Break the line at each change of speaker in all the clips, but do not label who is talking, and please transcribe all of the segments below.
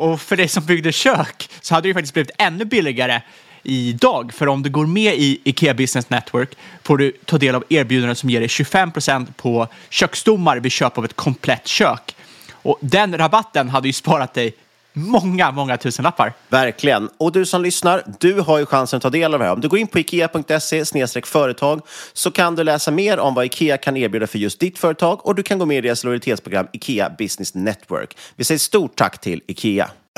och för dig som byggde kök så hade det ju faktiskt blivit ännu billigare idag. För om du går med i Ikea Business Network får du ta del av erbjudanden som ger dig 25% på köksstommar vid köp av ett komplett kök. Och den rabatten hade ju sparat dig många, många tusenlappar.
Verkligen. Och du som lyssnar, du har ju chansen att ta del av det här. Om du går in på ikea.se företag så kan du läsa mer om vad Ikea kan erbjuda för just ditt företag och du kan gå med i deras lojalitetsprogram Ikea Business Network. Vi säger stort tack till Ikea.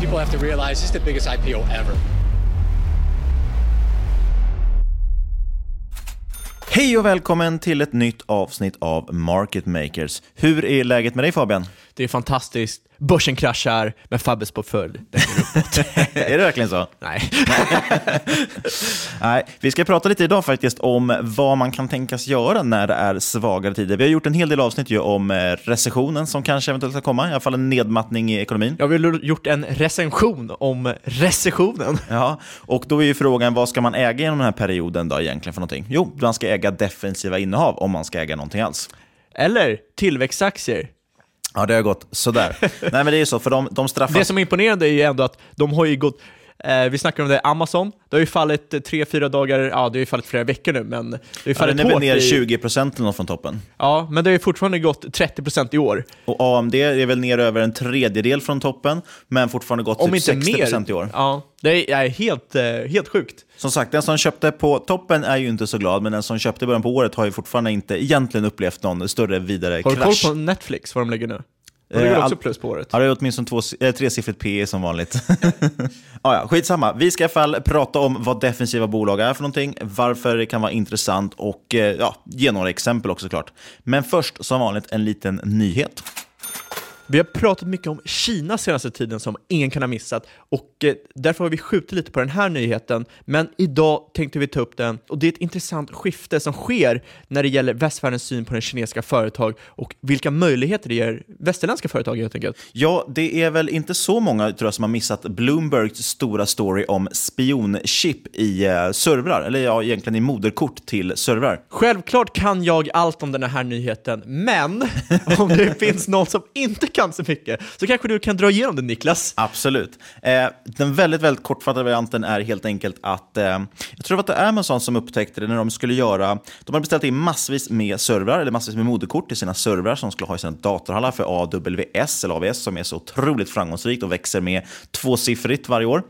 People have to realize this is the biggest IPO ever.
Hej och välkommen till ett nytt avsnitt av Market Makers. Hur är läget med dig Fabian?
Det är fantastiskt. Börsen kraschar, men Fabbes portfölj den går uppåt.
är det verkligen så?
Nej.
Nej. Vi ska prata lite idag faktiskt om vad man kan tänkas göra när det är svagare tider. Vi har gjort en hel del avsnitt ju om eh, recessionen som kanske eventuellt ska komma, i alla fall en nedmattning i ekonomin.
Ja, vi har gjort en recension om recessionen.
Ja, och då är ju frågan vad ska man äga genom den här perioden då egentligen för någonting? Jo, man ska äga defensiva innehav om man ska äga någonting alls.
Eller tillväxtaktier.
Ja, det har gått sådär. Nej, men det är ju så, för de, de straffas...
Det som är imponerande är ju ändå att de har ju gått Eh, vi snackar om det, Amazon. Det har ju fallit eh, tre, fyra dagar, ja det har ju fallit flera veckor nu, men det har ju fallit
ja, Den är väl ner
i...
20 procent från toppen.
Ja, men det har ju fortfarande gått 30 procent i år.
Och AMD är väl ner över en tredjedel från toppen, men fortfarande gått
Om
typ
inte
60
mer.
procent i år.
Ja, det är helt, eh, helt sjukt.
Som sagt, den som köpte på toppen är ju inte så glad, men den som köpte i början på året har ju fortfarande inte egentligen upplevt någon större vidare
Har du
krasch.
koll på Netflix, vad de lägger nu? De ligger
Eh,
också plus på året.
Ja, det är åtminstone två, äh, tresiffrigt PE som vanligt. ja, ja, skitsamma. Vi ska i alla fall prata om vad defensiva bolag är för någonting, varför det kan vara intressant och eh, ja, ge några exempel också såklart. Men först, som vanligt, en liten nyhet.
Vi har pratat mycket om Kina senaste tiden som ingen kan ha missat och eh, därför har vi skjutit lite på den här nyheten. Men idag tänkte vi ta upp den och det är ett intressant skifte som sker när det gäller västvärldens syn på den kinesiska företag och vilka möjligheter det ger västerländska företag helt enkelt.
Ja, det är väl inte så många tror jag, som har missat Bloombergs stora story om spionchip i eh, servrar, eller ja, egentligen i moderkort till servrar.
Självklart kan jag allt om den här nyheten, men om det finns någon som inte
kan så mycket, så kanske du kan dra igenom det Niklas.
Absolut. Eh, den väldigt, väldigt kortfattade varianten är helt enkelt att eh, jag tror att det var Amazon som upptäckte det när de skulle göra, de hade beställt in massvis med servrar, eller massvis med moderkort till sina servrar som skulle ha i sina datorhallar för AWS eller AWS som är så otroligt framgångsrikt och växer med tvåsiffrigt varje år.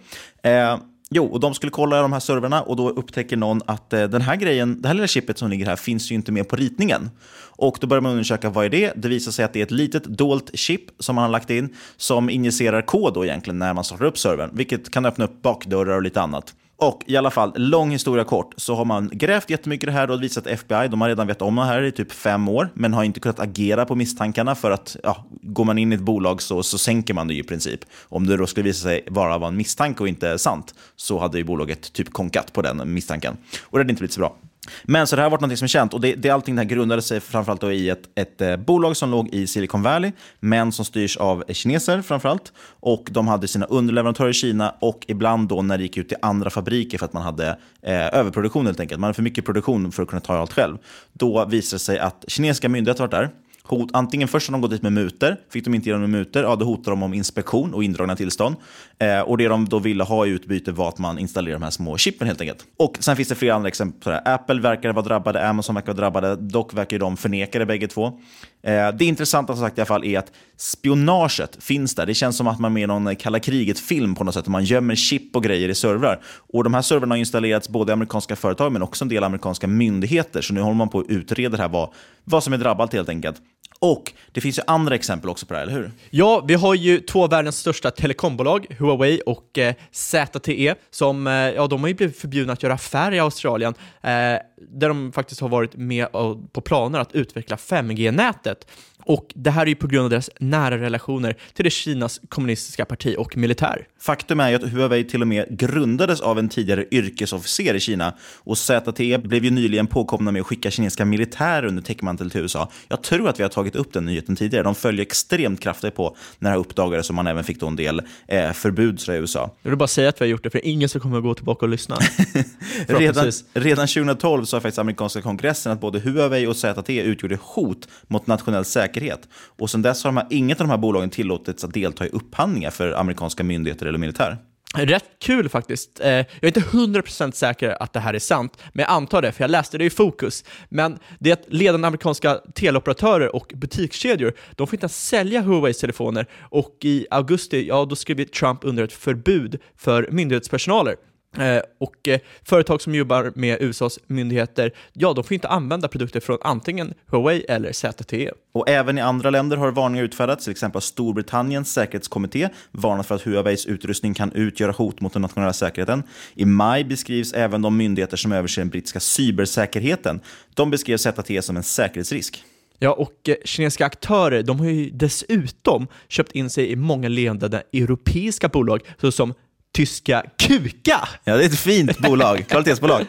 Eh, Jo, och de skulle kolla de här servrarna och då upptäcker någon att eh, den här grejen, det här lilla chippet som ligger här finns ju inte med på ritningen. Och då börjar man undersöka vad är det Det visar sig att det är ett litet dolt chip som man har lagt in som injicerar kod då egentligen när man startar upp servern, vilket kan öppna upp bakdörrar och lite annat. Och i alla fall, lång historia kort, så har man grävt jättemycket i det här och visat FBI, de har redan vetat om det här i typ fem år, men har inte kunnat agera på misstankarna för att ja, går man in i ett bolag så, så sänker man det ju i princip. Om det då skulle visa sig vara en misstanke och inte sant, så hade ju bolaget typ konkat på den misstanken. Och det hade inte blivit så bra. Men så det här har varit något som är känt och det, det, allting det här grundade sig framförallt då i ett, ett eh, bolag som låg i Silicon Valley, men som styrs av kineser framförallt. Och de hade sina underleverantörer i Kina och ibland då när det gick ut till andra fabriker för att man hade eh, överproduktion helt enkelt, man hade för mycket produktion för att kunna ta allt själv. Då visade det sig att kinesiska myndigheter var där hot, antingen först har de gått dit med muter, fick de inte igenom muter, ja då hotar de om inspektion och indragna tillstånd. Eh, och det de då ville ha i utbyte var att man installerar de här små chippen helt enkelt. Och sen finns det flera andra exempel. Apple verkar vara drabbade, Amazon verkar vara drabbade, dock verkar de förneka det bägge två. Eh, det intressanta som sagt i alla fall är att spionaget finns där. Det känns som att man är med i någon kalla kriget-film på något sätt. Man gömmer chip och grejer i servrar. Och de här servrarna har installerats både i amerikanska företag men också en del amerikanska myndigheter. Så nu håller man på att utreda det här, vad, vad som är drabbat helt enkelt. Och det finns ju andra exempel också på det här, eller hur?
Ja, vi har ju två av världens största telekombolag, Huawei och eh, ZTE, som eh, ja, de har ju blivit förbjudna att göra affärer i Australien, eh, där de faktiskt har varit med på planer att utveckla 5G-nätet. Och det här är ju på grund av deras nära relationer till det Kinas kommunistiska parti och militär.
Faktum är ju att Huawei till och med grundades av en tidigare yrkesofficer i Kina och ZTE blev ju nyligen påkomna med att skicka kinesiska militärer under täckmantel till USA. Jag tror att vi har tagit upp den nyheten tidigare. De följer extremt kraftigt på när det här uppdagades och man även fick då en del eh, förbud i USA.
Jag vill bara säga att vi har gjort det, för det är ingen som kommer att gå tillbaka och lyssna.
redan, redan 2012 sa faktiskt amerikanska kongressen att både Huawei och ZTE utgjorde hot mot nationell säkerhet. Och sedan dess har de här, inget av de här bolagen tillåtits att delta i upphandlingar för amerikanska myndigheter eller militär.
Rätt kul faktiskt. Eh, jag är inte 100% säker att det här är sant, men jag antar det, för jag läste det i Fokus. Men det är att ledande amerikanska teleoperatörer och butikskedjor, de får inte ens sälja Huaweis telefoner och i augusti, ja då skrev Trump under ett förbud för myndighetspersonaler och eh, företag som jobbar med USAs myndigheter, ja, de får inte använda produkter från antingen Huawei eller ZTE.
Och även i andra länder har varningar utfärdats, till exempel Storbritanniens säkerhetskommitté varnat för att Huaweis utrustning kan utgöra hot mot den nationella säkerheten. I maj beskrivs även de myndigheter som överser den brittiska cybersäkerheten. De beskrev ZTE som en säkerhetsrisk.
Ja, och eh, kinesiska aktörer de har ju dessutom köpt in sig i många ledande europeiska bolag, såsom tyska KUKA.
Ja, det är ett fint bolag, kvalitetsbolag.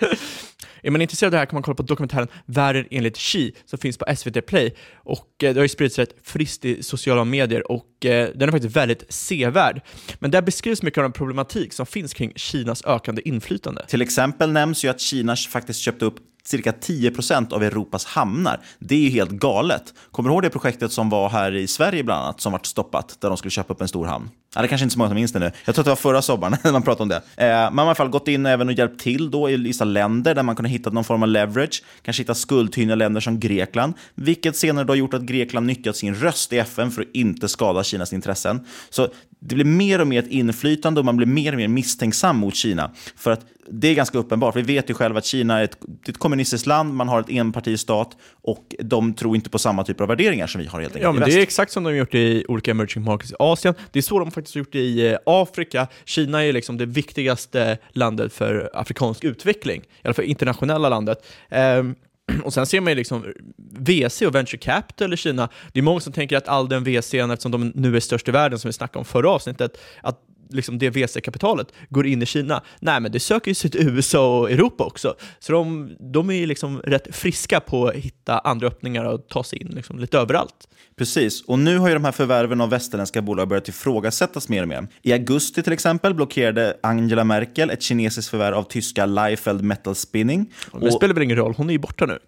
Är man intresserad av det här kan man kolla på dokumentären Världen enligt Xi som finns på SVT Play. Och eh, det har ju spridits rätt friskt i sociala medier och eh, den är faktiskt väldigt sevärd. Men där beskrivs mycket av den problematik som finns kring Kinas ökande inflytande.
Till exempel nämns ju att Kina faktiskt köpte upp cirka 10 procent av Europas hamnar. Det är ju helt galet. Kommer du ihåg det projektet som var här i Sverige bland annat, som vart stoppat, där de skulle köpa upp en stor hamn? Ja, det kanske inte så många som minns det nu. Jag tror att det var förra sommaren när man pratade om det. Eh, man har i alla fall gått in även och hjälpt till då i vissa länder där man kunde hitta någon form av leverage. Kanske hitta skuldtyngda länder som Grekland, vilket senare då gjort att Grekland nyttjat sin röst i FN för att inte skada Kinas intressen. Så det blir mer och mer ett inflytande och man blir mer och mer misstänksam mot Kina. För att det är ganska uppenbart. Vi vet ju själva att Kina är ett, ett kommunistiskt land, man har ett enpartistat och de tror inte på samma typer av värderingar som vi har helt enkelt
Ja, men det är exakt som de har gjort i olika emerging markets i Asien. Det är så de faktiskt har gjort i eh, Afrika. Kina är liksom det viktigaste landet för afrikansk utveckling, i alla fall internationella landet. Um, och sen ser man ju liksom VC och venture capital i Kina. Det är många som tänker att all den VC, eftersom de nu är störst i världen, som vi snackade om förra avsnittet, att liksom det VC-kapitalet går in i Kina. Nej, men det söker ju sig till USA och Europa också. Så de, de är liksom rätt friska på att hitta andra öppningar och ta sig in liksom lite överallt.
Precis, och nu har ju de här förvärven av västerländska bolag börjat ifrågasättas mer och mer. I augusti till exempel blockerade Angela Merkel ett kinesiskt förvärv av tyska Leifeld Metal Spinning.
Men det spelar väl ingen roll, hon är ju borta nu.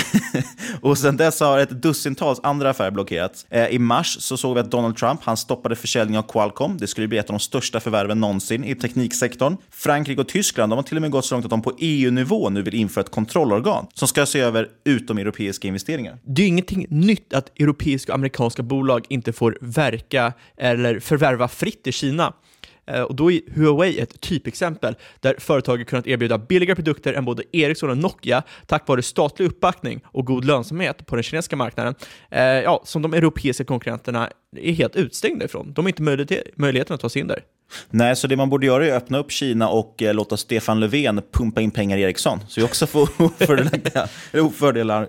och sen dess har ett dussintals andra affärer blockerats. Eh, I mars så såg vi att Donald Trump han stoppade försäljning av Qualcomm. Det skulle bli ett av de största förvärven någonsin i tekniksektorn. Frankrike och Tyskland de har till och med gått så långt att de på EU-nivå nu vill införa ett kontrollorgan som ska se över utomeuropeiska investeringar.
Det är ju ingenting nytt att europeiska och amerikanska bolag inte får verka eller förvärva fritt i Kina. Eh, och då är Huawei ett typexempel där företaget kunnat erbjuda billigare produkter än både Ericsson och Nokia tack vare statlig uppbackning och god lönsamhet på den kinesiska marknaden, eh, ja, som de europeiska konkurrenterna är helt utstängda ifrån. De har inte möjligheten att ta sig in där.
Nej, så det man borde göra är att öppna upp Kina och eh, låta Stefan Löfven pumpa in pengar i Ericsson. Så vi också får ofördelar fördelar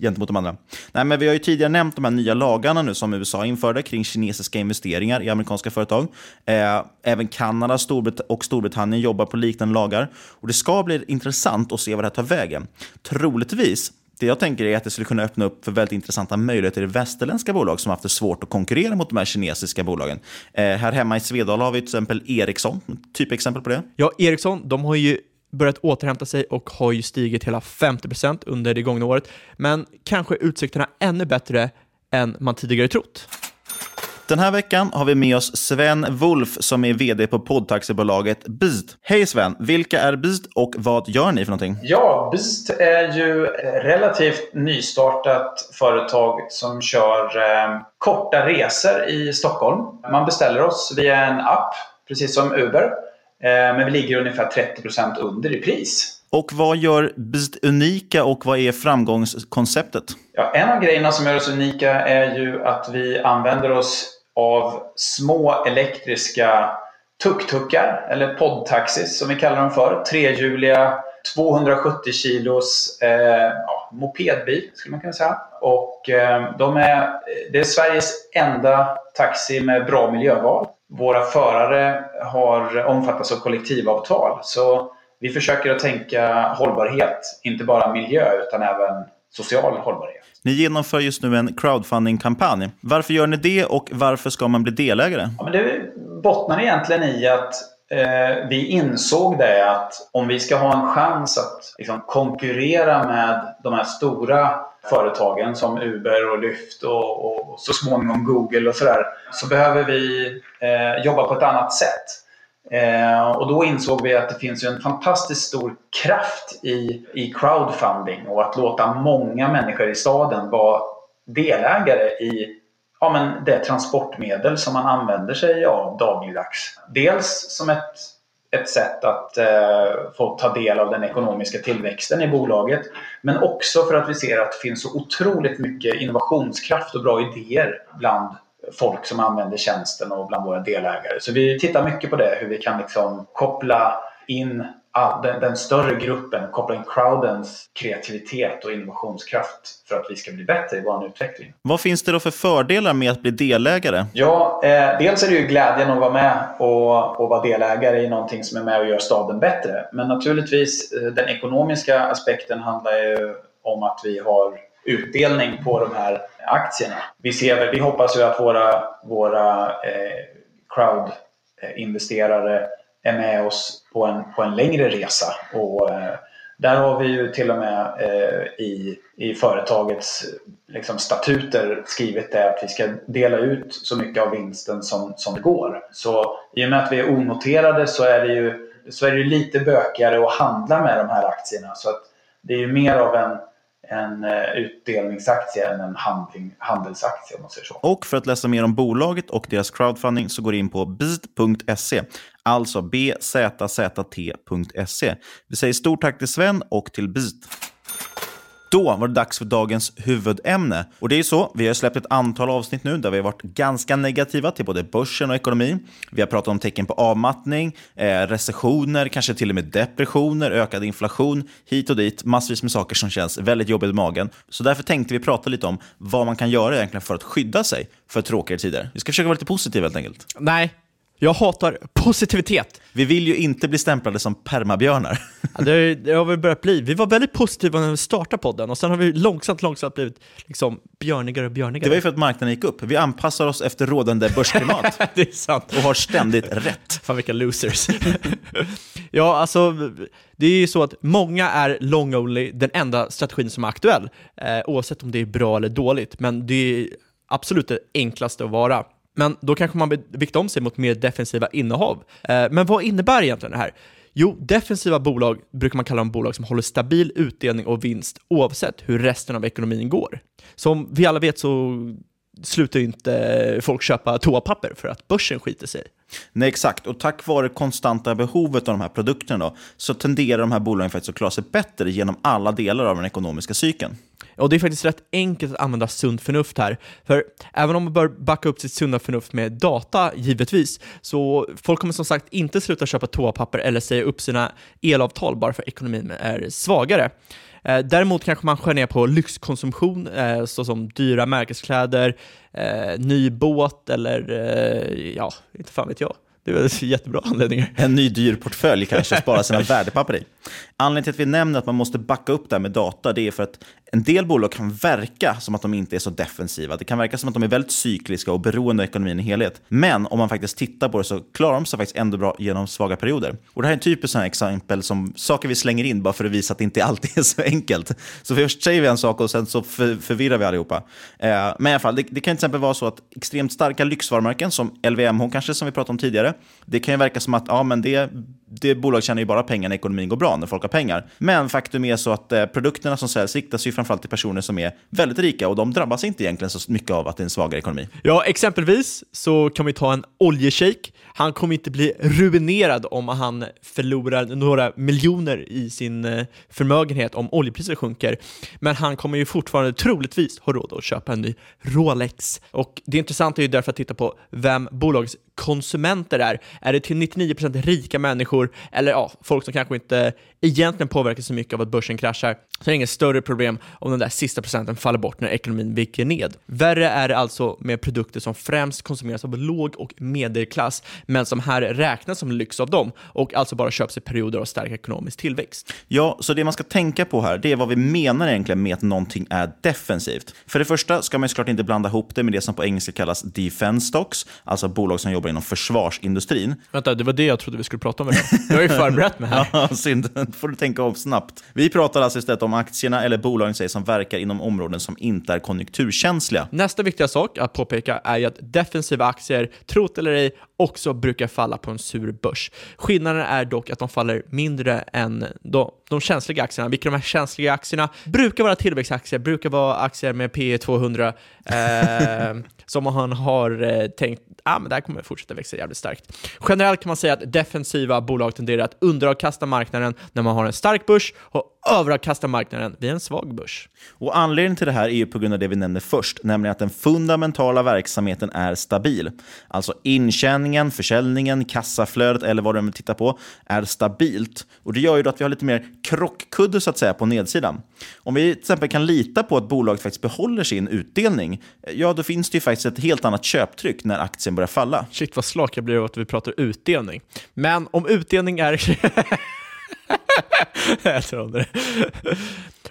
gentemot de andra. Nej, men vi har ju tidigare nämnt de här nya lagarna nu som USA införde kring kinesiska investeringar i amerikanska företag. Eh, även Kanada Storbrit och Storbritannien jobbar på liknande lagar. Och Det ska bli intressant att se vad det här tar vägen. Troligtvis det jag tänker är att det skulle kunna öppna upp för väldigt intressanta möjligheter i västerländska bolag som haft det svårt att konkurrera mot de här kinesiska bolagen. Eh, här hemma i Svedala har vi till exempel Ericsson, typexempel på det.
Ja, Ericsson, de har ju börjat återhämta sig och har ju stigit hela 50% under det gångna året, men kanske utsikterna ännu bättre än man tidigare trott.
Den här veckan har vi med oss Sven Wolf som är vd på poddtaxibolaget Beast. Hej Sven, vilka är Beast och vad gör ni för någonting?
Ja, Beast är ju relativt nystartat företag som kör eh, korta resor i Stockholm. Man beställer oss via en app, precis som Uber. Eh, men vi ligger ungefär 30% under i pris.
Och vad gör Beast unika och vad är framgångskonceptet?
Ja, en av grejerna som gör oss unika är ju att vi använder oss av små elektriska tuk-tukar, eller poddtaxis som vi kallar dem för. Trehjuliga, 270 kilos eh, ja, mopedbil skulle man kunna säga. Och eh, de är, eh, det är Sveriges enda taxi med bra miljöval. Våra förare har omfattas av kollektivavtal. Så vi försöker att tänka hållbarhet, inte bara miljö utan även social hållbarhet.
Ni genomför just nu en crowdfunding-kampanj. Varför gör ni det och varför ska man bli delägare?
Ja, men det bottnar egentligen i att eh, vi insåg det att om vi ska ha en chans att liksom, konkurrera med de här stora företagen som Uber och Lyft och, och så småningom Google och sådär så behöver vi eh, jobba på ett annat sätt. Eh, och då insåg vi att det finns en fantastiskt stor kraft i, i crowdfunding och att låta många människor i staden vara delägare i ja, men det transportmedel som man använder sig av dagligdags. Dels som ett, ett sätt att eh, få ta del av den ekonomiska tillväxten i bolaget men också för att vi ser att det finns så otroligt mycket innovationskraft och bra idéer bland folk som använder tjänsten och bland våra delägare. Så vi tittar mycket på det, hur vi kan liksom koppla in den, den, större gruppen, koppla in crowdens kreativitet och innovationskraft för att vi ska bli bättre i vår utveckling.
Vad finns det då för fördelar med att bli delägare?
Ja, eh, dels är det ju glädjen att vara med och, och vara delägare i någonting som är med och gör staden bättre. Men naturligtvis, eh, den ekonomiska aspekten handlar ju om att vi har utdelning på de här aktierna. Vi, ser, vi hoppas ju att våra, våra eh, crowd-investerare är med oss på en, på en längre resa. Och, eh, där har vi ju till och med eh, i, i företagets liksom, statuter skrivit det att vi ska dela ut så mycket av vinsten som, som det går. Så i och med att vi är onoterade så är det ju, så är det ju lite bökigare att handla med de här aktierna. Så att det är ju mer av en en eh, utdelningsaktie än en handling, handelsaktie om man säger så.
Och för att läsa mer om bolaget och deras crowdfunding så går du in på bit.se, alltså bzzt.se. Vi säger stort tack till Sven och till Bit. Då var det dags för dagens huvudämne. Och det är så, vi har släppt ett antal avsnitt nu där vi har varit ganska negativa till både börsen och ekonomin. Vi har pratat om tecken på avmattning, eh, recessioner, kanske till och med depressioner, ökad inflation, hit och dit, massvis med saker som känns väldigt jobbigt i magen. Så därför tänkte vi prata lite om vad man kan göra egentligen för att skydda sig för tråkigare tider. Vi ska försöka vara lite positiva helt enkelt.
Nej, jag hatar positivitet.
Vi vill ju inte bli stämplade som permabjörnar.
Ja, det, det har vi börjat bli. Vi var väldigt positiva när vi startade podden och sen har vi långsamt, långsamt blivit liksom björnigare och björnigare.
Det var ju för att marknaden gick upp. Vi anpassar oss efter rådande börsklimat.
det är sant.
Och har ständigt rätt.
Fan vilka losers. ja, alltså det är ju så att många är long only, den enda strategin som är aktuell. Eh, oavsett om det är bra eller dåligt. Men det är absolut det enklaste att vara. Men då kanske man viktar om sig mot mer defensiva innehav. Eh, men vad innebär egentligen det här? Jo, defensiva bolag brukar man kalla de bolag som håller stabil utdelning och vinst oavsett hur resten av ekonomin går. Som vi alla vet så slutar ju inte folk köpa toapapper för att börsen skiter sig.
Nej, exakt. Och tack vare konstanta behovet av de här produkterna då, så tenderar de här bolagen faktiskt att klara sig bättre genom alla delar av den ekonomiska cykeln.
Och det är faktiskt rätt enkelt att använda sunt förnuft här. För även om man bör backa upp sitt sunda förnuft med data, givetvis, så folk kommer som sagt inte sluta köpa toapapper eller säga upp sina elavtal bara för ekonomin är svagare. Eh, däremot kanske man skär ner på lyxkonsumtion, eh, såsom dyra märkeskläder, eh, ny båt eller ja, inte fan vet jag. Det är jättebra anledningar.
En ny dyr portfölj kanske, spara sina värdepapper i. Anledningen till att vi nämner att man måste backa upp det här med data, det är för att en del bolag kan verka som att de inte är så defensiva. Det kan verka som att de är väldigt cykliska och beroende av ekonomin i helhet. Men om man faktiskt tittar på det så klarar de sig faktiskt ändå bra genom svaga perioder. Och Det här är en typisk exempel som saker vi slänger in bara för att visa att det inte alltid är så enkelt. Så först säger vi en sak och sen så för, förvirrar vi allihopa. Eh, men i alla fall, det, det, kan till exempel vara så att extremt starka lyxvarumärken som LVMH kanske, som vi pratade om tidigare, det kan ju verka som att ja, men det det bolag tjänar ju bara pengar när ekonomin går bra, när folk har pengar. Men faktum är så att eh, produkterna som säljs riktas ju framförallt till personer som är väldigt rika och de drabbas inte egentligen så mycket av att det är en svagare ekonomi.
Ja, exempelvis så kan vi ta en oljeshejk. Han kommer inte bli ruinerad om han förlorar några miljoner i sin eh, förmögenhet om oljepriset sjunker. Men han kommer ju fortfarande troligtvis ha råd att köpa en ny Rolex. Och det intressanta är ju därför att titta på vem bolagets konsumenter är. Är det till 99% rika människor eller ja, folk som kanske inte egentligen påverkas så mycket av att börsen kraschar, så är det inget större problem om den där sista procenten faller bort när ekonomin viker ned. Värre är det alltså med produkter som främst konsumeras av låg och medelklass, men som här räknas som lyx av dem och alltså bara köps i perioder av stark ekonomisk tillväxt.
Ja, så det man ska tänka på här, det är vad vi menar egentligen med att någonting är defensivt. För det första ska man såklart inte blanda ihop det med det som på engelska kallas defense stocks, alltså bolag som jobbar inom försvarsindustrin.
Vänta, det var det jag trodde vi skulle prata om idag. Jag har ju förberett mig här.
ja, synd får du tänka om snabbt. Vi pratar alltså istället om aktierna eller bolagen sig som verkar inom områden som inte är konjunkturkänsliga.
Nästa viktiga sak att påpeka är ju att defensiva aktier, trot eller ej, också brukar falla på en sur börs. Skillnaden är dock att de faller mindre än de, de känsliga aktierna. Vilka de här känsliga aktierna brukar vara tillväxtaktier, brukar vara aktier med P 200 e eh, som man har eh, tänkt ah, men det här kommer fortsätta växa jävligt starkt. Generellt kan man säga att defensiva bolag tenderar att underavkasta marknaden när man har en stark börs och överavkasta marknaden vid en svag börs.
Och Anledningen till det här är ju på grund av det vi nämnde först, nämligen att den fundamentala verksamheten är stabil. Alltså intjäningen, försäljningen, kassaflödet eller vad du tittar på är stabilt. Och Det gör ju att vi har lite mer krockkudde så att säga på nedsidan. Om vi till exempel kan lita på att bolaget faktiskt behåller sin utdelning, ja då finns det ju faktiskt ett helt annat köptryck när aktien börjar falla.
Shit vad slak jag blir av att vi pratar utdelning. Men om utdelning är... jag tror det.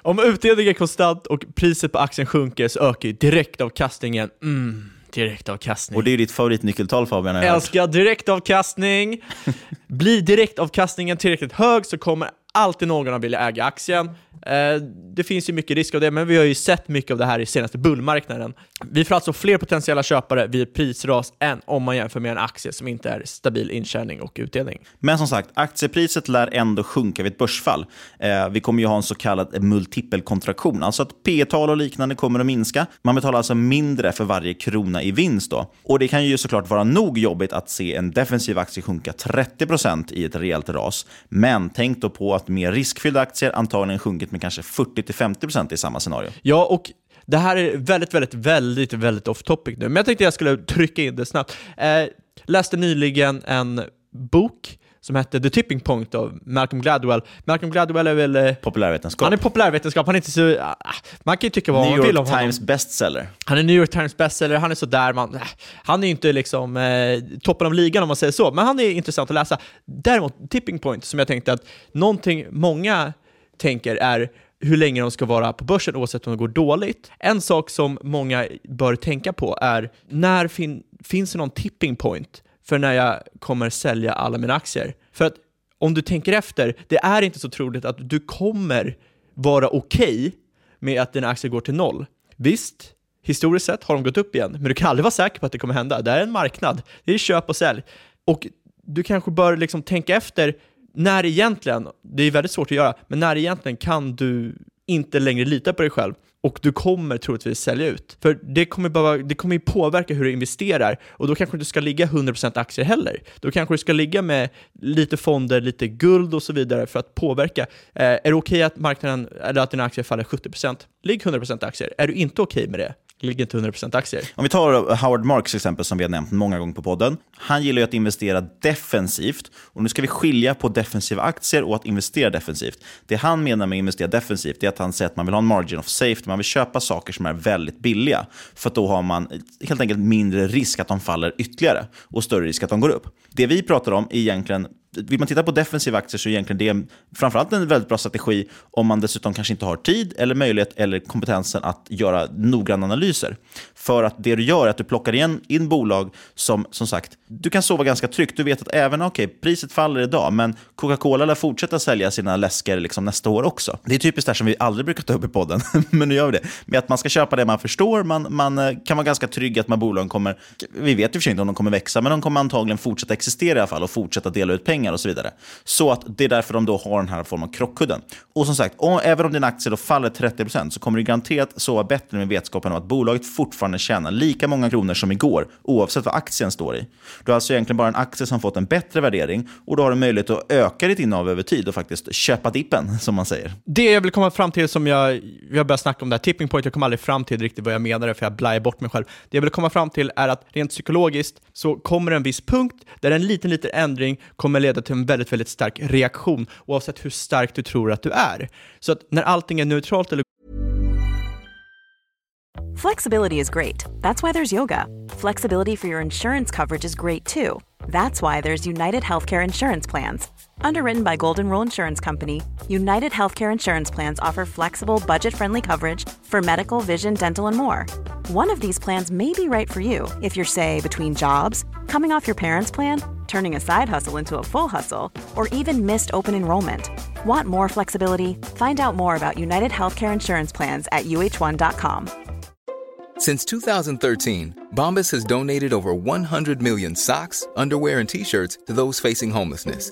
Om utdelningen är konstant och priset på aktien sjunker så ökar ju direktavkastningen. Mm, direktavkastning.
Och det är ditt favoritnyckeltal Fabian.
Jag älskar direktavkastning. Blir direktavkastningen tillräckligt hög så kommer alltid någon att vilja äga aktien. Eh, det finns ju mycket risk av det, men vi har ju sett mycket av det här i senaste bullmarknaden. Vi får alltså fler potentiella köpare vid ett prisras än om man jämför med en aktie som inte är stabil intjäning och utdelning.
Men som sagt, aktiepriset lär ändå sjunka vid ett börsfall. Eh, vi kommer ju ha en så kallad multipelkontraktion, alltså att P tal och liknande kommer att minska. Man betalar alltså mindre för varje krona i vinst. Då. Och Det kan ju såklart vara nog jobbigt att se en defensiv aktie sjunka 30% i ett rejält ras. Men tänk då på att mer riskfyllda aktier antagligen sjunkit med kanske 40-50% i samma scenario.
Ja, och det här är väldigt, väldigt, väldigt, väldigt off topic nu, men jag tänkte jag skulle trycka in det snabbt. Eh, läste nyligen en bok som hette The Tipping Point av Malcolm Gladwell. Malcolm Gladwell är väl... eh,
Populärvetenskap.
Han är populärvetenskap, han är inte så... ah, Man kan ju tycka vad
New
man vill om
York
honom.
Times bestseller.
Han är New York Times bestseller, han är sådär, man, äh, han är ju inte liksom eh, toppen av ligan om man säger så, men han är intressant att läsa. Däremot, Tipping Point, som jag tänkte att någonting många tänker är hur länge de ska vara på börsen oavsett om det går dåligt. En sak som många bör tänka på är när fin- finns det någon tipping point för när jag kommer sälja alla mina aktier? För att om du tänker efter, det är inte så troligt att du kommer vara okej med att dina aktier går till noll. Visst, historiskt sett har de gått upp igen, men du kan aldrig vara säker på att det kommer hända. Det är en marknad, det är köp och sälj. Och du kanske bör liksom tänka efter när egentligen, det är väldigt svårt att göra, men när egentligen kan du inte längre lita på dig själv och du kommer troligtvis sälja ut. För det kommer, bara, det kommer ju påverka hur du investerar och då kanske du ska ligga 100% aktier heller. Då kanske du ska ligga med lite fonder, lite guld och så vidare för att påverka. Eh, är det okej att marknaden, eller att dina aktier faller 70%? Ligg 100% aktier. Är du inte okej med det? Ligger inte 100% aktier.
Om vi tar Howard Marks exempel som vi har nämnt många gånger på podden. Han gillar ju att investera defensivt. Och nu ska vi skilja på defensiva aktier och att investera defensivt. Det han menar med att investera defensivt är att han säger att man vill ha en margin of safety. Man vill köpa saker som är väldigt billiga. För att då har man helt enkelt mindre risk att de faller ytterligare och större risk att de går upp. Det vi pratar om är egentligen vill man titta på defensiva aktier så är egentligen det framförallt en väldigt bra strategi om man dessutom kanske inte har tid eller möjlighet eller kompetensen att göra noggranna analyser. För att det du gör är att du plockar igen in bolag som, som sagt, du kan sova ganska tryggt. Du vet att även okej, priset faller idag, men Coca-Cola lär fortsätta sälja sina läsker liksom nästa år också. Det är typiskt det som vi aldrig brukar ta upp i podden, men nu gör vi det. Med att man ska köpa det man förstår, man, man eh, kan vara ganska trygg att man bolagen kommer, vi vet ju för sig inte om de kommer växa, men de kommer antagligen fortsätta existera i alla fall och fortsätta dela ut pengar och så vidare. Så att det är därför de då har den här formen av krockkudden. Och som sagt, om, även om din aktie då faller 30% så kommer du garanterat sova bättre med vetskapen om att bolaget fortfarande tjänar lika många kronor som igår, oavsett vad aktien står i. Du har alltså egentligen bara en aktie som fått en bättre värdering och då har du möjlighet att öka ditt innehav över tid och faktiskt köpa dippen, som man säger.
Det jag vill komma fram till som jag, jag börjar snacka om det här tipping point, jag kom aldrig fram till riktigt vad jag menade för jag blajar bort mig själv. Det jag vill komma fram till är att rent psykologiskt så kommer en viss punkt där en liten, liten ändring kommer leda till en väldigt, väldigt stark reaktion oavsett hur stark du tror att du är. Så att när allting är neutralt eller
Flexibility is great. That's why there's yoga. Flexibility for your insurance coverage is great too. That's why there's United Healthcare Insurance Plans. Underwritten by Golden Rule Insurance Company, United Healthcare Insurance Plans offer flexible, budget friendly coverage for medical, vision, dental, and more. One of these plans may be right for you if you're, say, between jobs, coming off your parents' plan, turning a side hustle into a full hustle, or even missed open enrollment. Want more flexibility? Find out more about United Healthcare Insurance Plans at uh1.com.
Since 2013, Bombas has donated over 100 million socks, underwear, and t shirts to those facing homelessness.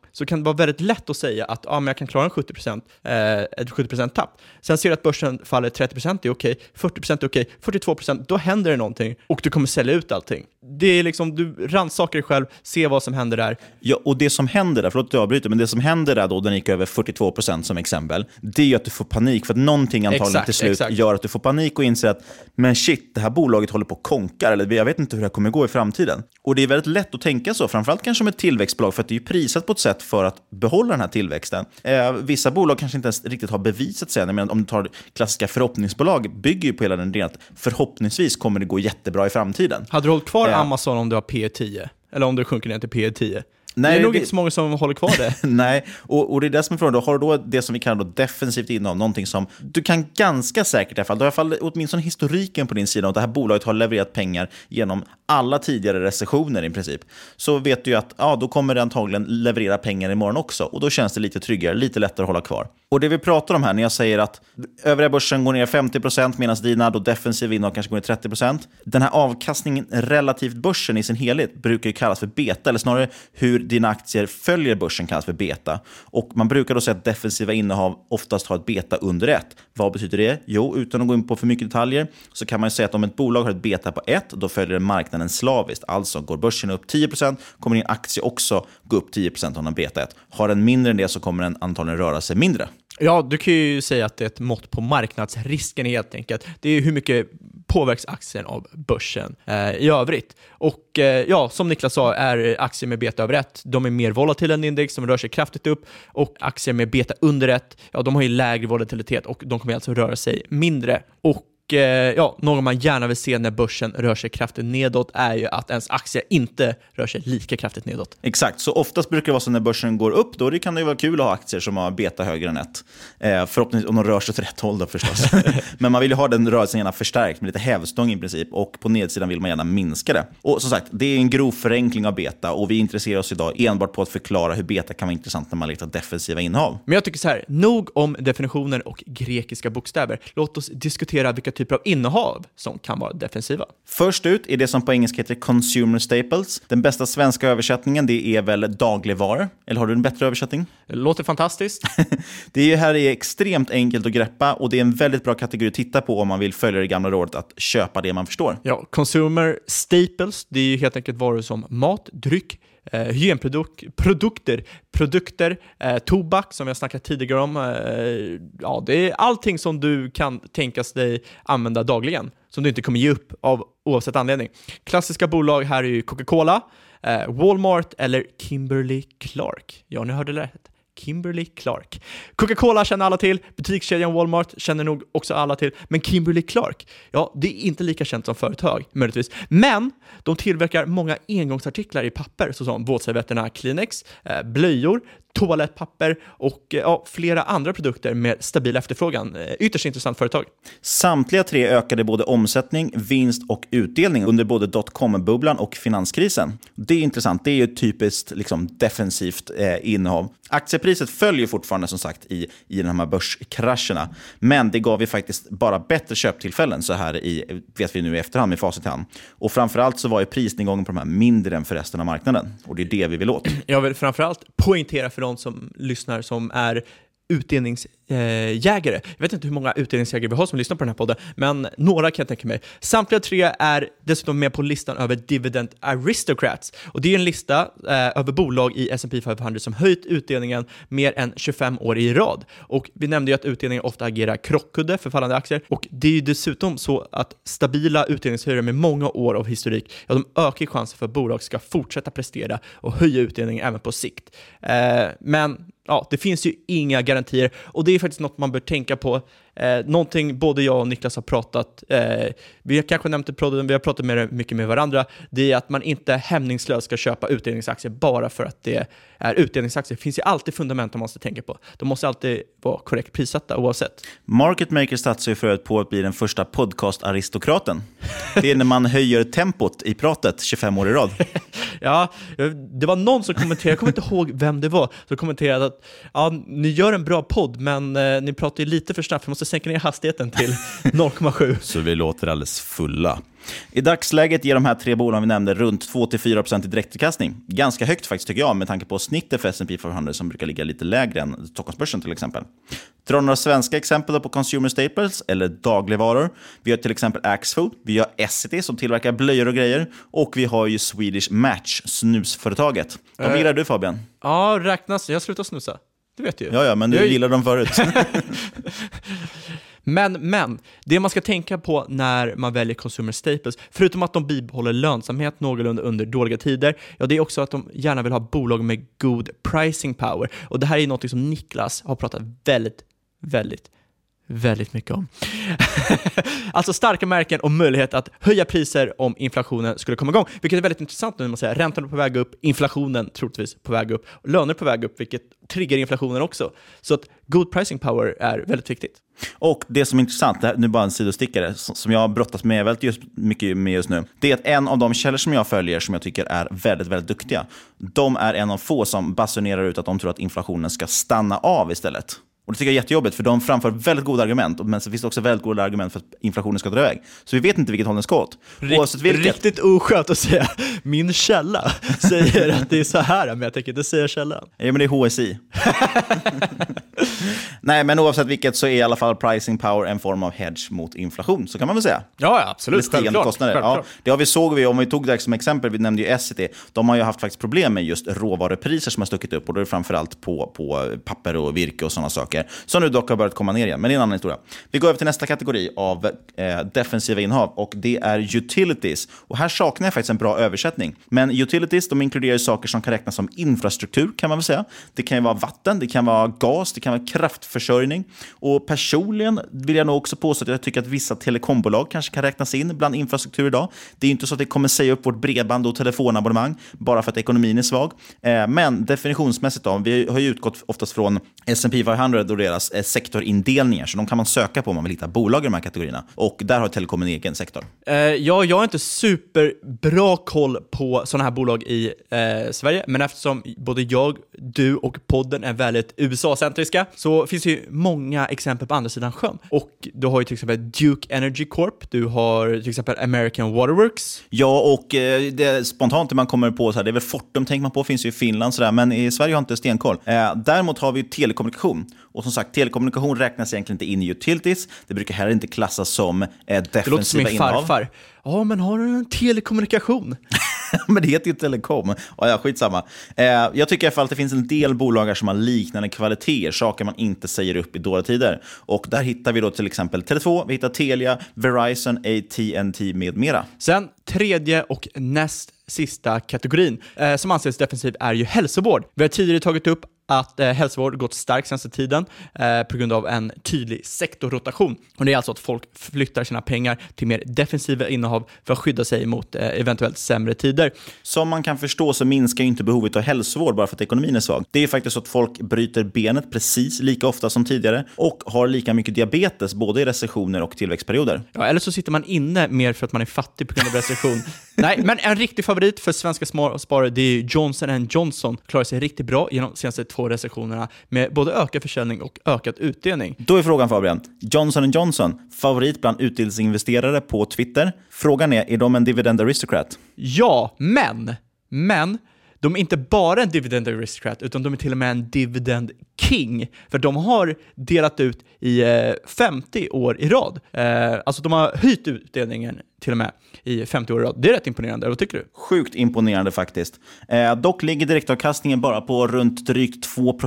så kan det vara väldigt lätt att säga att ah, men jag kan klara en 70%, eh, ett 70% tapp. Sen ser du att börsen faller 30% är okej, 40% är okej, 42% då händer det någonting och du kommer sälja ut allting. Det är liksom, du rannsakar dig själv, se vad som händer där.
Ja, och det som händer där, förlåt att jag avbryter, men det som händer där då, den gick över 42% som exempel, det är att du får panik för att någonting antagligen
Exakt,
till slut
exakt.
gör att du får panik och inser att men shit, det här bolaget håller på att konkar, eller jag vet inte hur det här kommer gå i framtiden. Och det är väldigt lätt att tänka så, framförallt kanske med ett tillväxtbolag, för att det är prisat på ett sätt för att behålla den här tillväxten. Eh, vissa bolag kanske inte ens riktigt har bevisat sig än. Om du tar klassiska förhoppningsbolag, bygger ju på hela den idén att förhoppningsvis kommer det gå jättebra i framtiden.
Hade du hållit kvar
Ja.
Amazon om du har P 10? Eller om du sjunker ner till P 10?
Nej,
det är nog
det-
inte så många som håller kvar det.
Nej, och, och det är det som är frågan. Då har du då det som vi kallar då defensivt innehav, någonting som du kan ganska säkert i alla fall, du har i alla fall åtminstone historiken på din sida, och det här bolaget har levererat pengar genom alla tidigare recessioner i princip, så vet du ju att ja, då kommer det antagligen leverera pengar imorgon också, och då känns det lite tryggare, lite lättare att hålla kvar. Och det vi pratar om här, när jag säger att övriga börsen går ner 50% medan dina då defensiva innehav kanske går ner 30%. Den här avkastningen relativt börsen i sin helhet brukar ju kallas för beta, eller snarare hur dina aktier följer börsen kallas för beta. Och man brukar då säga att defensiva innehav oftast har ett beta under 1. Vad betyder det? Jo, utan att gå in på för mycket detaljer så kan man säga att om ett bolag har ett beta på 1, då följer marknaden slaviskt. Alltså går börsen upp 10% kommer din aktie också gå upp 10% om den betar beta 1. Har den mindre än det så kommer den antagligen röra sig mindre.
Ja, du kan ju säga att det är ett mått på marknadsrisken helt enkelt. Det är hur mycket påverkas aktien av börsen eh, i övrigt. Och eh, ja, som Niklas sa är aktier med beta över 1, de är mer volatila än index, de rör sig kraftigt upp och aktier med beta under 1, ja de har ju lägre volatilitet och de kommer alltså röra sig mindre. Och ja, något man gärna vill se när börsen rör sig kraftigt nedåt är ju att ens aktie inte rör sig lika kraftigt nedåt.
Exakt, så oftast brukar det vara så när börsen går upp, då kan det vara kul att ha aktier som har beta högre än ett. Eh, förhoppningsvis om de rör sig åt rätt håll då förstås. Men man vill ju ha den rörelsen gärna förstärkt med lite hävstång i princip och på nedsidan vill man gärna minska det. Och som sagt, det är en grov förenkling av beta och vi intresserar oss idag enbart på att förklara hur beta kan vara intressant när man letar defensiva innehav.
Men jag tycker så här, nog om definitioner och grekiska bokstäver. Låt oss diskutera vilka typer av innehav som kan vara defensiva.
Först ut är det som på engelska heter consumer staples. Den bästa svenska översättningen det är väl dagligvaror. Eller har du en bättre översättning?
Det låter fantastiskt.
det här är extremt enkelt att greppa och det är en väldigt bra kategori att titta på om man vill följa det gamla rådet att köpa det man förstår.
Ja, consumer staples, det är ju helt enkelt varor som mat, dryck, eh, hygienprodukter, produkter, eh, tobak som jag snackat tidigare om. Eh, ja, det är allting som du kan tänkas dig använda dagligen, som du inte kommer ge upp av oavsett anledning. Klassiska bolag här är ju Coca-Cola, eh, Walmart eller Kimberly Clark. Ja, ni hörde rätt. Kimberly Clark. Coca-Cola känner alla till, butikskedjan Walmart känner nog också alla till, men Kimberly Clark, ja, det är inte lika känt som företag, möjligtvis. Men de tillverkar många engångsartiklar i papper, såsom våtservetterna Kleenex, eh, blöjor, toalettpapper och ja, flera andra produkter med stabil efterfrågan. Eh, ytterst intressant företag.
Samtliga tre ökade både omsättning, vinst och utdelning under både dotcom-bubblan och finanskrisen. Det är intressant. Det är ju typiskt liksom, defensivt eh, innehav. Aktiepriset följer fortfarande som sagt i, i de här börskrascherna, men det gav ju faktiskt bara bättre köptillfällen så här i, vet vi nu i efterhand med facit i hand. Och framförallt så var ju prisnedgången på de här mindre än för resten av marknaden. Och det är det vi vill åt.
Jag vill framförallt poängtera för de som lyssnar som är utdelningsjägare. jag vet inte hur många utdelningsjägare vi har som lyssnar på den här podden, men några kan jag tänka mig. Samtliga tre är dessutom med på listan över Dividend Aristocrats. Och det är en lista eh, över bolag i S&P 500 som höjt utdelningen mer än 25 år i rad. Och vi nämnde ju att utdelningen ofta agerar krockkudde för fallande aktier. Och det är ju dessutom så att stabila utdelningshöjare med många år av historik, ja, de ökar chansen för att bolag ska fortsätta prestera och höja utdelningen även på sikt. Eh, men ja, det finns ju inga garantier och det är faktiskt något man bör tänka på. Eh, någonting både jag och Niklas har pratat, eh, vi har kanske nämnt det podden, vi har pratat med mycket med varandra, det är att man inte hämningslöst ska köpa utdelningsaktier bara för att det är utdelningsaktier. Det finns ju alltid fundament man måste tänka på. De måste alltid vara korrekt prissatta oavsett.
Market Maker satsar ju för på att bli den första podcast-aristokraten. Det är när man höjer tempot i pratet 25 år i rad.
ja, det var någon som kommenterade, jag kommer inte ihåg vem det var, som kommenterade att ja, ni gör en bra podd, men eh, ni pratar ju lite för snabbt, vi måste sänka ner hastigheten till 0,7.
Så vi låter alldeles fulla. I dagsläget ger de här tre bolagen vi nämnde runt 2-4% i direktavkastning. Ganska högt faktiskt tycker jag med tanke på snittet för S&P 500 som brukar ligga lite lägre än Stockholmsbörsen till exempel. Drar några svenska exempel på consumer staples eller dagligvaror. Vi har till exempel Axfood, vi har Essity som tillverkar blöjor och grejer och vi har ju Swedish Match, snusföretaget. De uh, gillar du Fabian?
Ja, räknas. Jag slutar snusa. Du vet ju.
Ja, ja, men du
jag...
gillar dem förut.
Men, men, det man ska tänka på när man väljer consumer staples, förutom att de bibehåller lönsamhet någorlunda under dåliga tider, ja det är också att de gärna vill ha bolag med god pricing power. Och det här är något som Niklas har pratat väldigt, väldigt väldigt mycket om. alltså starka märken och möjlighet att höja priser om inflationen skulle komma igång, vilket är väldigt intressant nu när man säger räntan är på väg upp, inflationen troligtvis på väg upp, löner på väg upp, vilket triggar inflationen också. Så att god pricing power är väldigt viktigt.
Och det som är intressant, det här, nu bara en sidostickare, som jag har brottats med väldigt just, mycket med just nu, det är att en av de källor som jag följer som jag tycker är väldigt, väldigt duktiga, de är en av få som basunerar ut att de tror att inflationen ska stanna av istället. Och Det tycker jag är jättejobbigt, för de framför väldigt goda argument, men så finns det också väldigt goda argument för att inflationen ska dra iväg. Så vi vet inte vilket håll den ska åt. Oavsett vilket.
Riktigt oskönt att säga min källa säger att det är så här, men jag tänker inte säga källan.
Ja, men det är HSI. Nej, men oavsett vilket så är i alla fall pricing power en form av hedge mot inflation, så kan man väl säga.
Ja, absolut.
Med stigande
Självklart.
kostnader.
Självklart.
Ja, det har vi såg vi, om vi tog det som exempel, vi nämnde ju Essity, de har ju haft faktiskt problem med just råvarupriser som har stuckit upp, och då är det framförallt på, på papper och virke och sådana saker, som nu dock har börjat komma ner igen, men det är en annan historia. Vi går över till nästa kategori av eh, defensiva innehav, och det är utilities. Och här saknar jag faktiskt en bra översättning. Men utilities, de inkluderar ju saker som kan räknas som infrastruktur, kan man väl säga. Det kan ju vara vatten, det kan vara gas, det kan vara kraftförsörjning. Och personligen vill jag nog också påstå att jag tycker att vissa telekombolag kanske kan räknas in bland infrastruktur idag. Det är ju inte så att det kommer säga upp vårt bredband och telefonabonnemang bara för att ekonomin är svag. Eh, men definitionsmässigt då, vi har ju utgått oftast från S&P 500 och deras eh, sektorindelningar, så de kan man söka på om man vill hitta bolag i de här kategorierna. Och där har telekom en egen sektor.
Eh, ja, jag har inte superbra koll på sådana här bolag i eh, Sverige, men eftersom både jag, du och podden är väldigt USA-centriska så finns det ju många exempel på andra sidan sjön. Och du har ju till exempel Duke Energy Corp, du har till exempel American Waterworks.
Ja, och eh, det, spontant det man kommer på, så här, det är väl Fortum tänker man på, finns ju i Finland, så där, men i Sverige har inte stenkoll. Eh, däremot har vi telekommunikation. Och som sagt, telekommunikation räknas egentligen inte in i utilities. Det brukar heller inte klassas som eh, defensiva
Det låter som min farfar. Ja, men har du en telekommunikation?
men det heter ju telekom. Ja, ja, skitsamma. Eh, jag tycker i alla fall att det finns en del bolag som har liknande kvaliteter, saker man inte säger upp i dåliga tider. Och där hittar vi då till exempel Tele2, vi hittar Telia, Verizon, AT&T med mera.
Sen tredje och näst sista kategorin eh, som anses defensiv är ju hälsovård. Vi har tidigare tagit upp att eh, hälsovård gått starkt senaste tiden eh, på grund av en tydlig sektorrotation. Och det är alltså att folk flyttar sina pengar till mer defensiva innehav för att skydda sig mot eh, eventuellt sämre tider.
Som man kan förstå så minskar ju inte behovet av hälsovård bara för att ekonomin är svag. Det är faktiskt så att folk bryter benet precis lika ofta som tidigare och har lika mycket diabetes både i recessioner och tillväxtperioder.
Ja, eller så sitter man inne mer för att man är fattig på grund av recession. Nej, men en riktig favorit för svenska sparare det är Johnson Johnson. Klarar sig riktigt bra genom de senaste två recessionerna med både ökad försäljning och ökad utdelning.
Då är frågan Fabian, Johnson Johnson, favorit bland utdelningsinvesterare på Twitter. Frågan är, är de en dividend aristocrat?
Ja, men, men de är inte bara en dividend aristocrat, utan de är till och med en dividend king. För de har delat ut i eh, 50 år i rad. Eh, alltså de har höjt utdelningen till och med i 50 år i rad. Det är rätt imponerande, vad tycker du?
Sjukt imponerande faktiskt. Eh, dock ligger direktavkastningen bara på runt drygt 2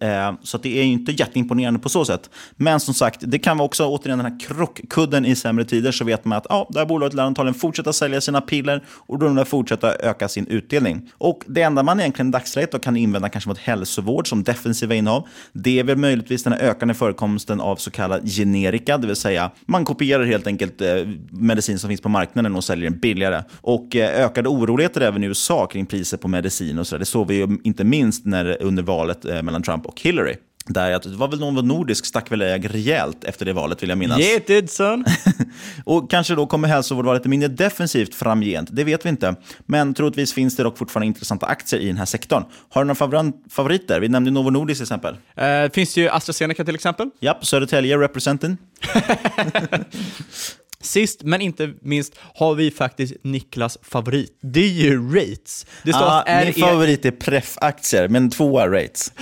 eh, så det är ju inte jätteimponerande på så sätt. Men som sagt, det kan vara också återigen den här krockkudden i sämre tider så vet man att ja, det här bolaget lär antagligen fortsätta sälja sina piller och då lär fortsätta öka sin utdelning. Och det enda man egentligen i dagsläget kan invända kanske mot hälsovård som defensiva innehav, det är väl möjligtvis den här ökande förekomsten av så kallad generika, det vill säga man kopierar helt enkelt eh, medicin som finns på marknaden och säljer den billigare. Och eh, ökade oroligheter även i USA kring priser på medicin och så där. Det såg vi ju inte minst när, under valet eh, mellan Trump och Hillary. Där jag, det var väl någon nordisk stack väl iväg rejält efter det valet vill jag minnas.
Yeah it did son!
och kanske då kommer hälsovård vara lite mindre defensivt framgent, det vet vi inte. Men troligtvis finns det dock fortfarande intressanta aktier i den här sektorn. Har du några favor favoriter? Vi nämnde Novo Nordisk till exempel.
Eh, finns det ju AstraZeneca till exempel.
Japp, Södertälje representen.
Sist men inte minst har vi faktiskt Niklas favorit. Det är ju rates. Det står
ah,
att
min favorit är pref-aktier, men tvåa rates.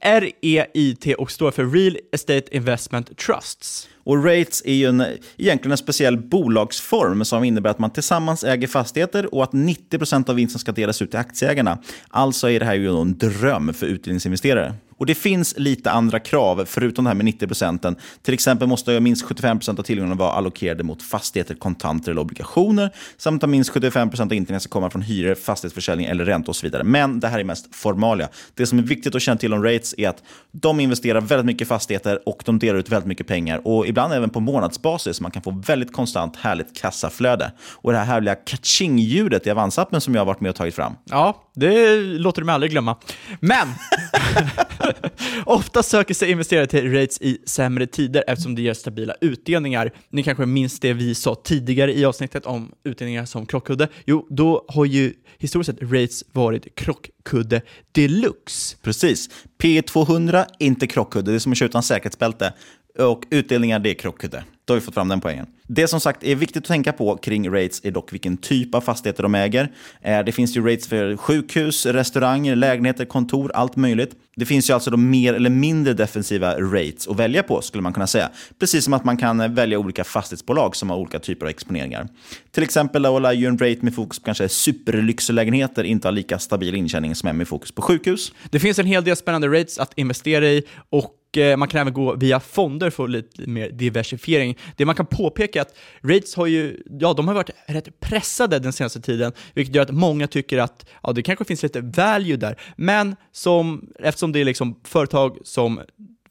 REIT och står för Real Estate Investment Trusts.
Och rates är ju en, egentligen en speciell bolagsform som innebär att man tillsammans äger fastigheter och att 90% av vinsten ska delas ut till aktieägarna. Alltså är det här ju en dröm för utdelningsinvesterare. Och Det finns lite andra krav förutom det här med 90 procenten. Till exempel måste minst 75 procent av tillgångarna vara allokerade mot fastigheter, kontanter eller obligationer. Samt att minst 75 procent av intäkterna ska komma från hyror, fastighetsförsäljning eller ränta och så vidare. Men det här är mest formalia. Det som är viktigt att känna till om rates är att de investerar väldigt mycket i fastigheter och de delar ut väldigt mycket pengar. Och ibland även på månadsbasis. Man kan få väldigt konstant härligt kassaflöde. Och det här härliga kaching-ljudet i Avanza-appen som jag har varit med och tagit fram.
Ja, det låter du mig aldrig glömma. Men Ofta söker sig investerare till rates i sämre tider eftersom det ger stabila utdelningar. Ni kanske minns det vi sa tidigare i avsnittet om utdelningar som krockkudde. Jo, då har ju historiskt sett rates varit krockkudde deluxe.
Precis. P200, inte krockkudde. Det är som att köra utan säkerhetsbälte. Och utdelningar, det är krockkudde. Då har vi fått fram den poängen. Det som sagt är viktigt att tänka på kring rates är dock vilken typ av fastigheter de äger. Eh, det finns ju rates för sjukhus, restauranger, lägenheter, kontor, allt möjligt. Det finns ju alltså de mer eller mindre defensiva rates att välja på, skulle man kunna säga. Precis som att man kan välja olika fastighetsbolag som har olika typer av exponeringar. Till exempel då lär ju en rate med fokus på kanske superlyxlägenheter inte ha lika stabil intjäning som en med fokus på sjukhus.
Det finns en hel del spännande rates att investera i och Eh, man kan även gå via fonder för lite mer diversifiering. Det man kan påpeka är att rates har ju, ja, de har varit rätt pressade den senaste tiden, vilket gör att många tycker att ja, det kanske finns lite value där. Men som, eftersom det är liksom företag som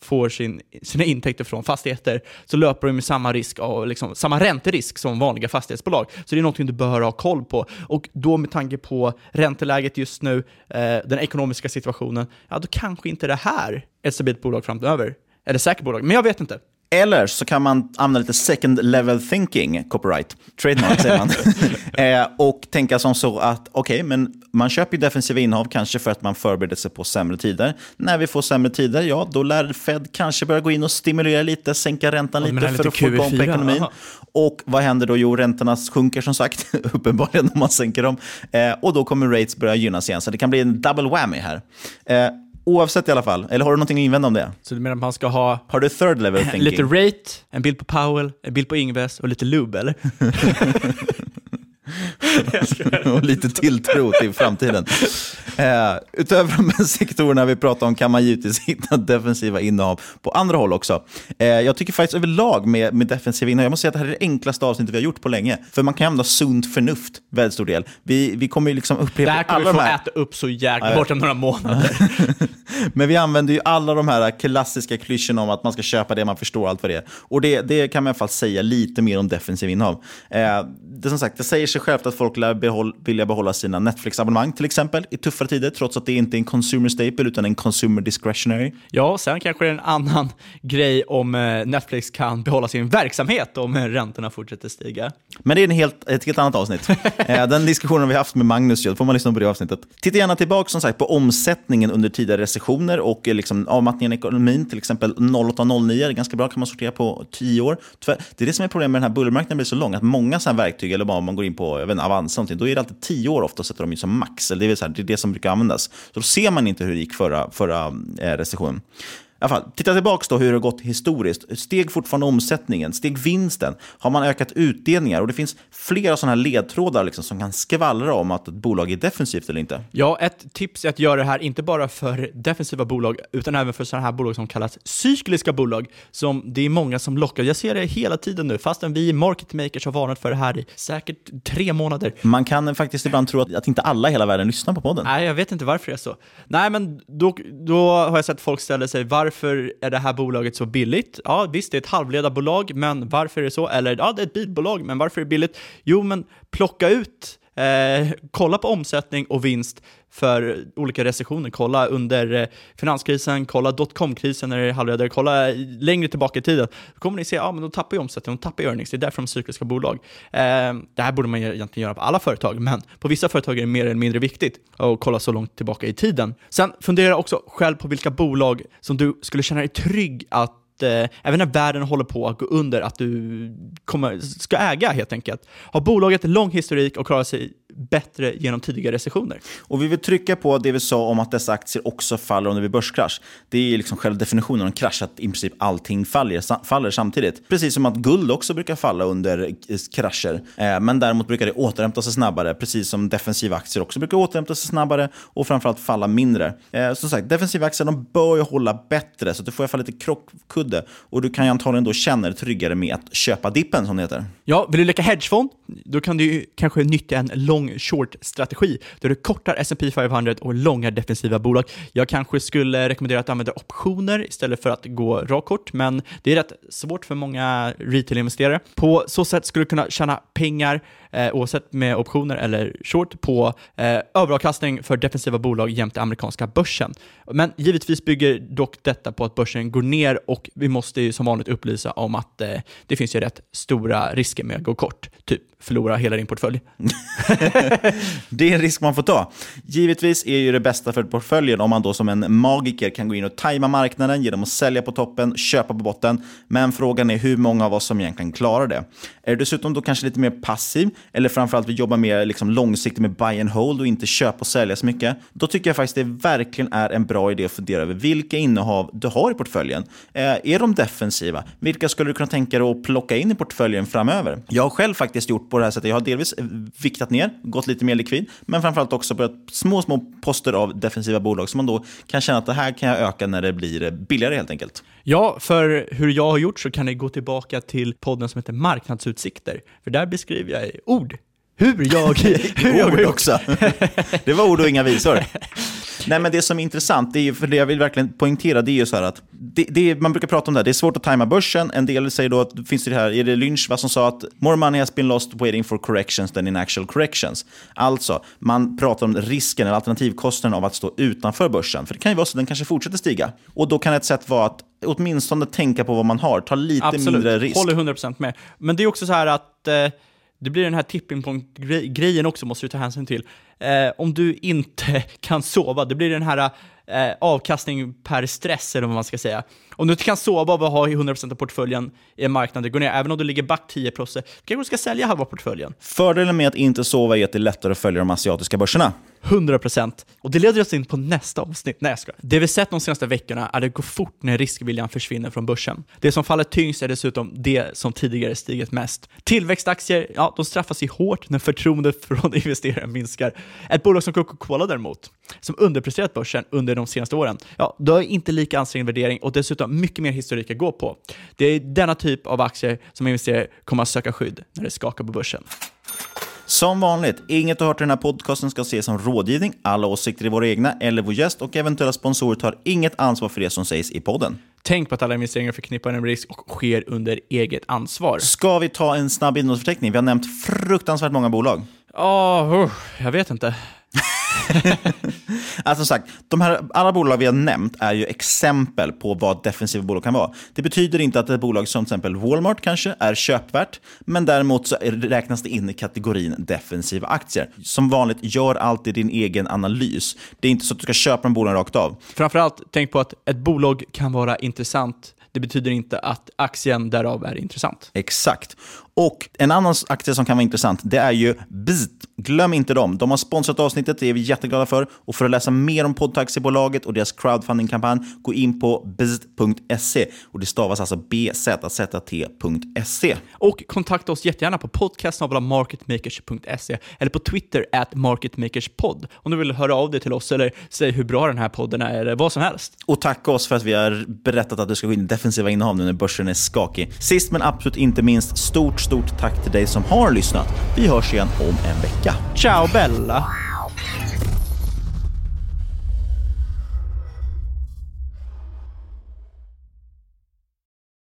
får sin, sina intäkter från fastigheter så löper de med samma risk av, liksom, samma ränterisk som vanliga fastighetsbolag. Så det är någonting du bör ha koll på. Och då med tanke på ränteläget just nu, eh, den ekonomiska situationen, ja då kanske inte det här är ett stabilt bolag framöver. Eller säkert bolag, men jag vet inte.
Eller så kan man använda lite second level thinking, copyright, trademark säger man, eh, och tänka som så att okej, men man köper ju defensiva innehav kanske för att man förbereder sig på sämre tider. När vi får sämre tider, ja, då lär Fed kanske börja gå in och stimulera lite, sänka räntan lite
är
för
lite
att få igång på
QE4,
ekonomin.
aha.
Och vad händer då? Jo, räntorna sjunker som sagt, uppenbarligen om man sänker dem. Eh, och då kommer rates börja gynnas igen, så det kan bli en double whammy här. Eh, oavsett i alla fall, eller har du någonting att invända om det?
Så du menar att man ska ha
Har du third level thinking?
lite rate, en bild på Powell, en bild på Ingves och lite lube, eller?
och lite tilltro till framtiden. Eh, utöver de här sektorerna vi pratar om kan man givetvis hitta defensiva innehav på andra håll också. Eh, jag tycker faktiskt överlag med, med defensiva innehav, jag måste säga att det här är det enklaste avsnittet vi har gjort på länge. För man kan använda sunt förnuft väldigt stor del. Vi, vi kommer ju liksom upprepa
Det här kommer vi
alla
få
de här.
äta upp så jäkla bort om några månader.
Men vi använder ju alla de här klassiska klyschorna om att man ska köpa det man förstår allt vad det är. Och det, det kan man i alla fall säga lite mer om defensiv innehav. Eh, det som sagt, det säger sig självt att folk lär behåll, vilja behålla sina Netflix-abonnemang till exempel i tuffare tider, trots att det inte är en consumer staple utan en consumer discretionary.
Ja, sen kanske det är en annan grej om eh, Netflix kan behålla sin verksamhet om eh, räntorna fortsätter stiga.
Men det är en helt, ett helt annat avsnitt. Eh, Den diskussionen har vi haft med Magnus, då får man lyssna på det avsnittet. Titta gärna tillbaka som sagt, på omsättningen under tidigare recessioner och liksom avmattningen i ekonomin, till exempel 08-09, är ganska bra, kan man sortera på 10 år. Det är det som är problemet med den här bullmarknaden blir så lång, att många sådana verktyg, eller bara om man går in på på jag vet, inte, Avanza, någonting, då är det alltid tio år ofta, sätter de in som max. Eller det, är så här, det är det som brukar användas. Så då ser man inte hur det gick förra, förra eh, recessionen. Alla fall, titta tillbaka då hur det har gått historiskt. Steg fortfarande omsättningen? Steg vinsten? Har man ökat utdelningar? Och det finns flera sådana här ledtrådar liksom, som kan skvallra om att ett bolag är defensivt eller inte.
Ja, ett tips är att göra det här inte bara för defensiva bolag, utan även för sådana här bolag som kallas cykliska bolag, som det är många som lockar. Jag ser det hela tiden nu, fastän vi market makers har varnat för det här i säkert tre månader.
Man kan faktiskt ibland tro att, att inte alla i hela världen lyssnar på podden.
Nej, jag vet inte varför det är så. Nej, men då, då har jag sett folk ställa sig, varför varför är det här bolaget så billigt? Ja, visst, det är ett halvledarbolag, men varför är det så? Eller, ja, det är ett bilbolag, men varför är det billigt? Jo, men plocka ut, eh, kolla på omsättning och vinst för olika recessioner. Kolla under eh, finanskrisen, kolla dotcom-krisen när det är halvledare, kolla längre tillbaka i tiden. Då kommer ni se, ja men de tappar ju omsättning, de tappar ju earnings, det är därför de är cykliska bolag. Eh, det här borde man egentligen göra på alla företag, men på vissa företag är det mer eller mindre viktigt att kolla så långt tillbaka i tiden. Sen fundera också själv på vilka bolag som du skulle känna dig trygg att eh, även när världen håller på att gå under, att du kommer, ska äga helt enkelt. Har bolaget lång historik och klarar sig bättre genom tidigare recessioner?
Och vi vill trycka på det vi sa om att dessa aktier också faller under vid börskrasch. Det är liksom själva definitionen av en krasch, att i princip allting faller, faller samtidigt. Precis som att guld också brukar falla under krascher. Eh, men däremot brukar det återhämta sig snabbare, precis som defensiva aktier också brukar återhämta sig snabbare och framförallt falla mindre. Eh, som sagt, defensiva aktier de bör ju hålla bättre, så att du får i alla fall lite krockkudde. Och du kan ju antagligen då känna dig tryggare med att köpa dippen, som det heter.
Ja, vill du leka hedgefond? Då kan du ju kanske nyttja en long short-strategi där du kortar S&P 500 och långar defensiva bolag. Jag kanske skulle rekommendera att använda optioner istället för att gå rakt kort, men det är rätt svårt för många retail-investerare. På så sätt skulle du kunna tjäna pengar eh, oavsett med optioner eller short, på eh, överavkastning för defensiva bolag jämte amerikanska börsen. Men givetvis bygger dock detta på att börsen går ner och vi måste ju som vanligt upplysa om att eh, det finns ju rätt stora risker med att gå kort, typ förlora hela din portfölj.
det är en risk man får ta. Givetvis är ju det bästa för portföljen om man då som en magiker kan gå in och tajma marknaden genom att sälja på toppen, köpa på botten. Men frågan är hur många av oss som egentligen klarar det. Är du dessutom då kanske lite mer passiv, eller framförallt vill jobba mer liksom långsiktigt med buy and hold och inte köpa och sälja så mycket, då tycker jag faktiskt det verkligen är en bra idé att fundera över vilka innehav du har i portföljen. Eh, är de defensiva? Vilka skulle du kunna tänka dig att plocka in i portföljen framöver? Jag har själv faktiskt gjort på det här sättet. Jag har delvis eh, viktat ner, gått lite mer likvid, men framförallt också börjat små, små poster av defensiva bolag som man då kan känna att det här kan jag öka när det blir eh, billigare helt enkelt.
Ja, för hur jag har gjort så kan ni gå tillbaka till podden som heter Marknadsutsikter, för där beskriver jag ord hur jag, hur jag gjort.
också. Det var ord och inga visor. Nej, men det som är intressant, det är ju, för det jag vill verkligen poängtera, det är ju så här att det, det, man brukar prata om det här, det är svårt att tajma börsen. En del säger då att, finns det här, är det Lynch vad som sa att more money has been lost waiting for corrections than in actual corrections. Alltså, man pratar om risken eller alternativkostnaden av att stå utanför börsen. För det kan ju vara så att den kanske fortsätter stiga. Och då kan ett sätt vara att åtminstone tänka på vad man har, ta lite
Absolut.
mindre risk.
håller 100% med. Men det är också så här att eh, det blir den här tipping point-grejen också, måste du ta hänsyn till. Eh, om du inte kan sova, det blir den här eh, avkastning per stress, eller vad man ska säga. Om du inte kan sova av att ha 100% av portföljen i en marknad, det går ner, även om du ligger back 10%, kanske du ska sälja halva portföljen.
Fördelen med att inte sova är att det är lättare att följa de asiatiska börserna.
100%. Och det leder oss in på nästa avsnitt. Nej, jag ska. Det vi sett de senaste veckorna är att det går fort när riskviljan försvinner från börsen. Det som faller tyngst är dessutom det som tidigare stigit mest. Tillväxtaktier, ja, de straffas ju hårt när förtroendet från investerare minskar. Ett bolag som Coca-Cola däremot, som underpresterat börsen under de senaste åren, ja, då har inte lika ansträngd värdering och dessutom mycket mer historik att gå på. Det är denna typ av aktier som investerare kommer att söka skydd när det skakar på börsen.
Som vanligt, inget du hört i den här podcasten ska ses som rådgivning. Alla åsikter är våra egna eller vår gäst och eventuella sponsorer tar inget ansvar för det som sägs i podden.
Tänk på att alla investeringar förknippar en risk och sker under eget ansvar.
Ska vi ta en snabb innehållsförteckning? Vi har nämnt fruktansvärt många bolag.
Ja, oh, jag vet inte.
alltså som sagt, de här, alla bolag vi har nämnt är ju exempel på vad defensiva bolag kan vara. Det betyder inte att ett bolag som till exempel Walmart kanske är köpvärt, men däremot så räknas det in i kategorin defensiva aktier. Som vanligt, gör alltid din egen analys. Det är inte så att du ska köpa en bolag rakt av.
Framförallt, tänk på att ett bolag kan vara intressant det betyder inte att aktien därav är intressant.
Exakt. Och en annan aktie som kan vara intressant, det är ju Beat. Glöm inte dem. De har sponsrat avsnittet, det är vi jätteglada för. Och för att läsa mer om poddtaxibolaget och deras crowdfundingkampanj, gå in på beat.se. Och det stavas alltså bzzt.se.
Och kontakta oss jättegärna på podcastmarketmakers.se eller på Twitter at marketmakerspod om du vill höra av dig till oss eller säga hur bra den här podden är eller vad som helst.
Och tacka oss för att vi har berättat att du ska gå in i defensiva innehav nu när börsen är skakig. Sist men absolut inte minst, stort, stort tack till dig som har lyssnat. Vi hörs igen om en vecka.
Ciao Bella!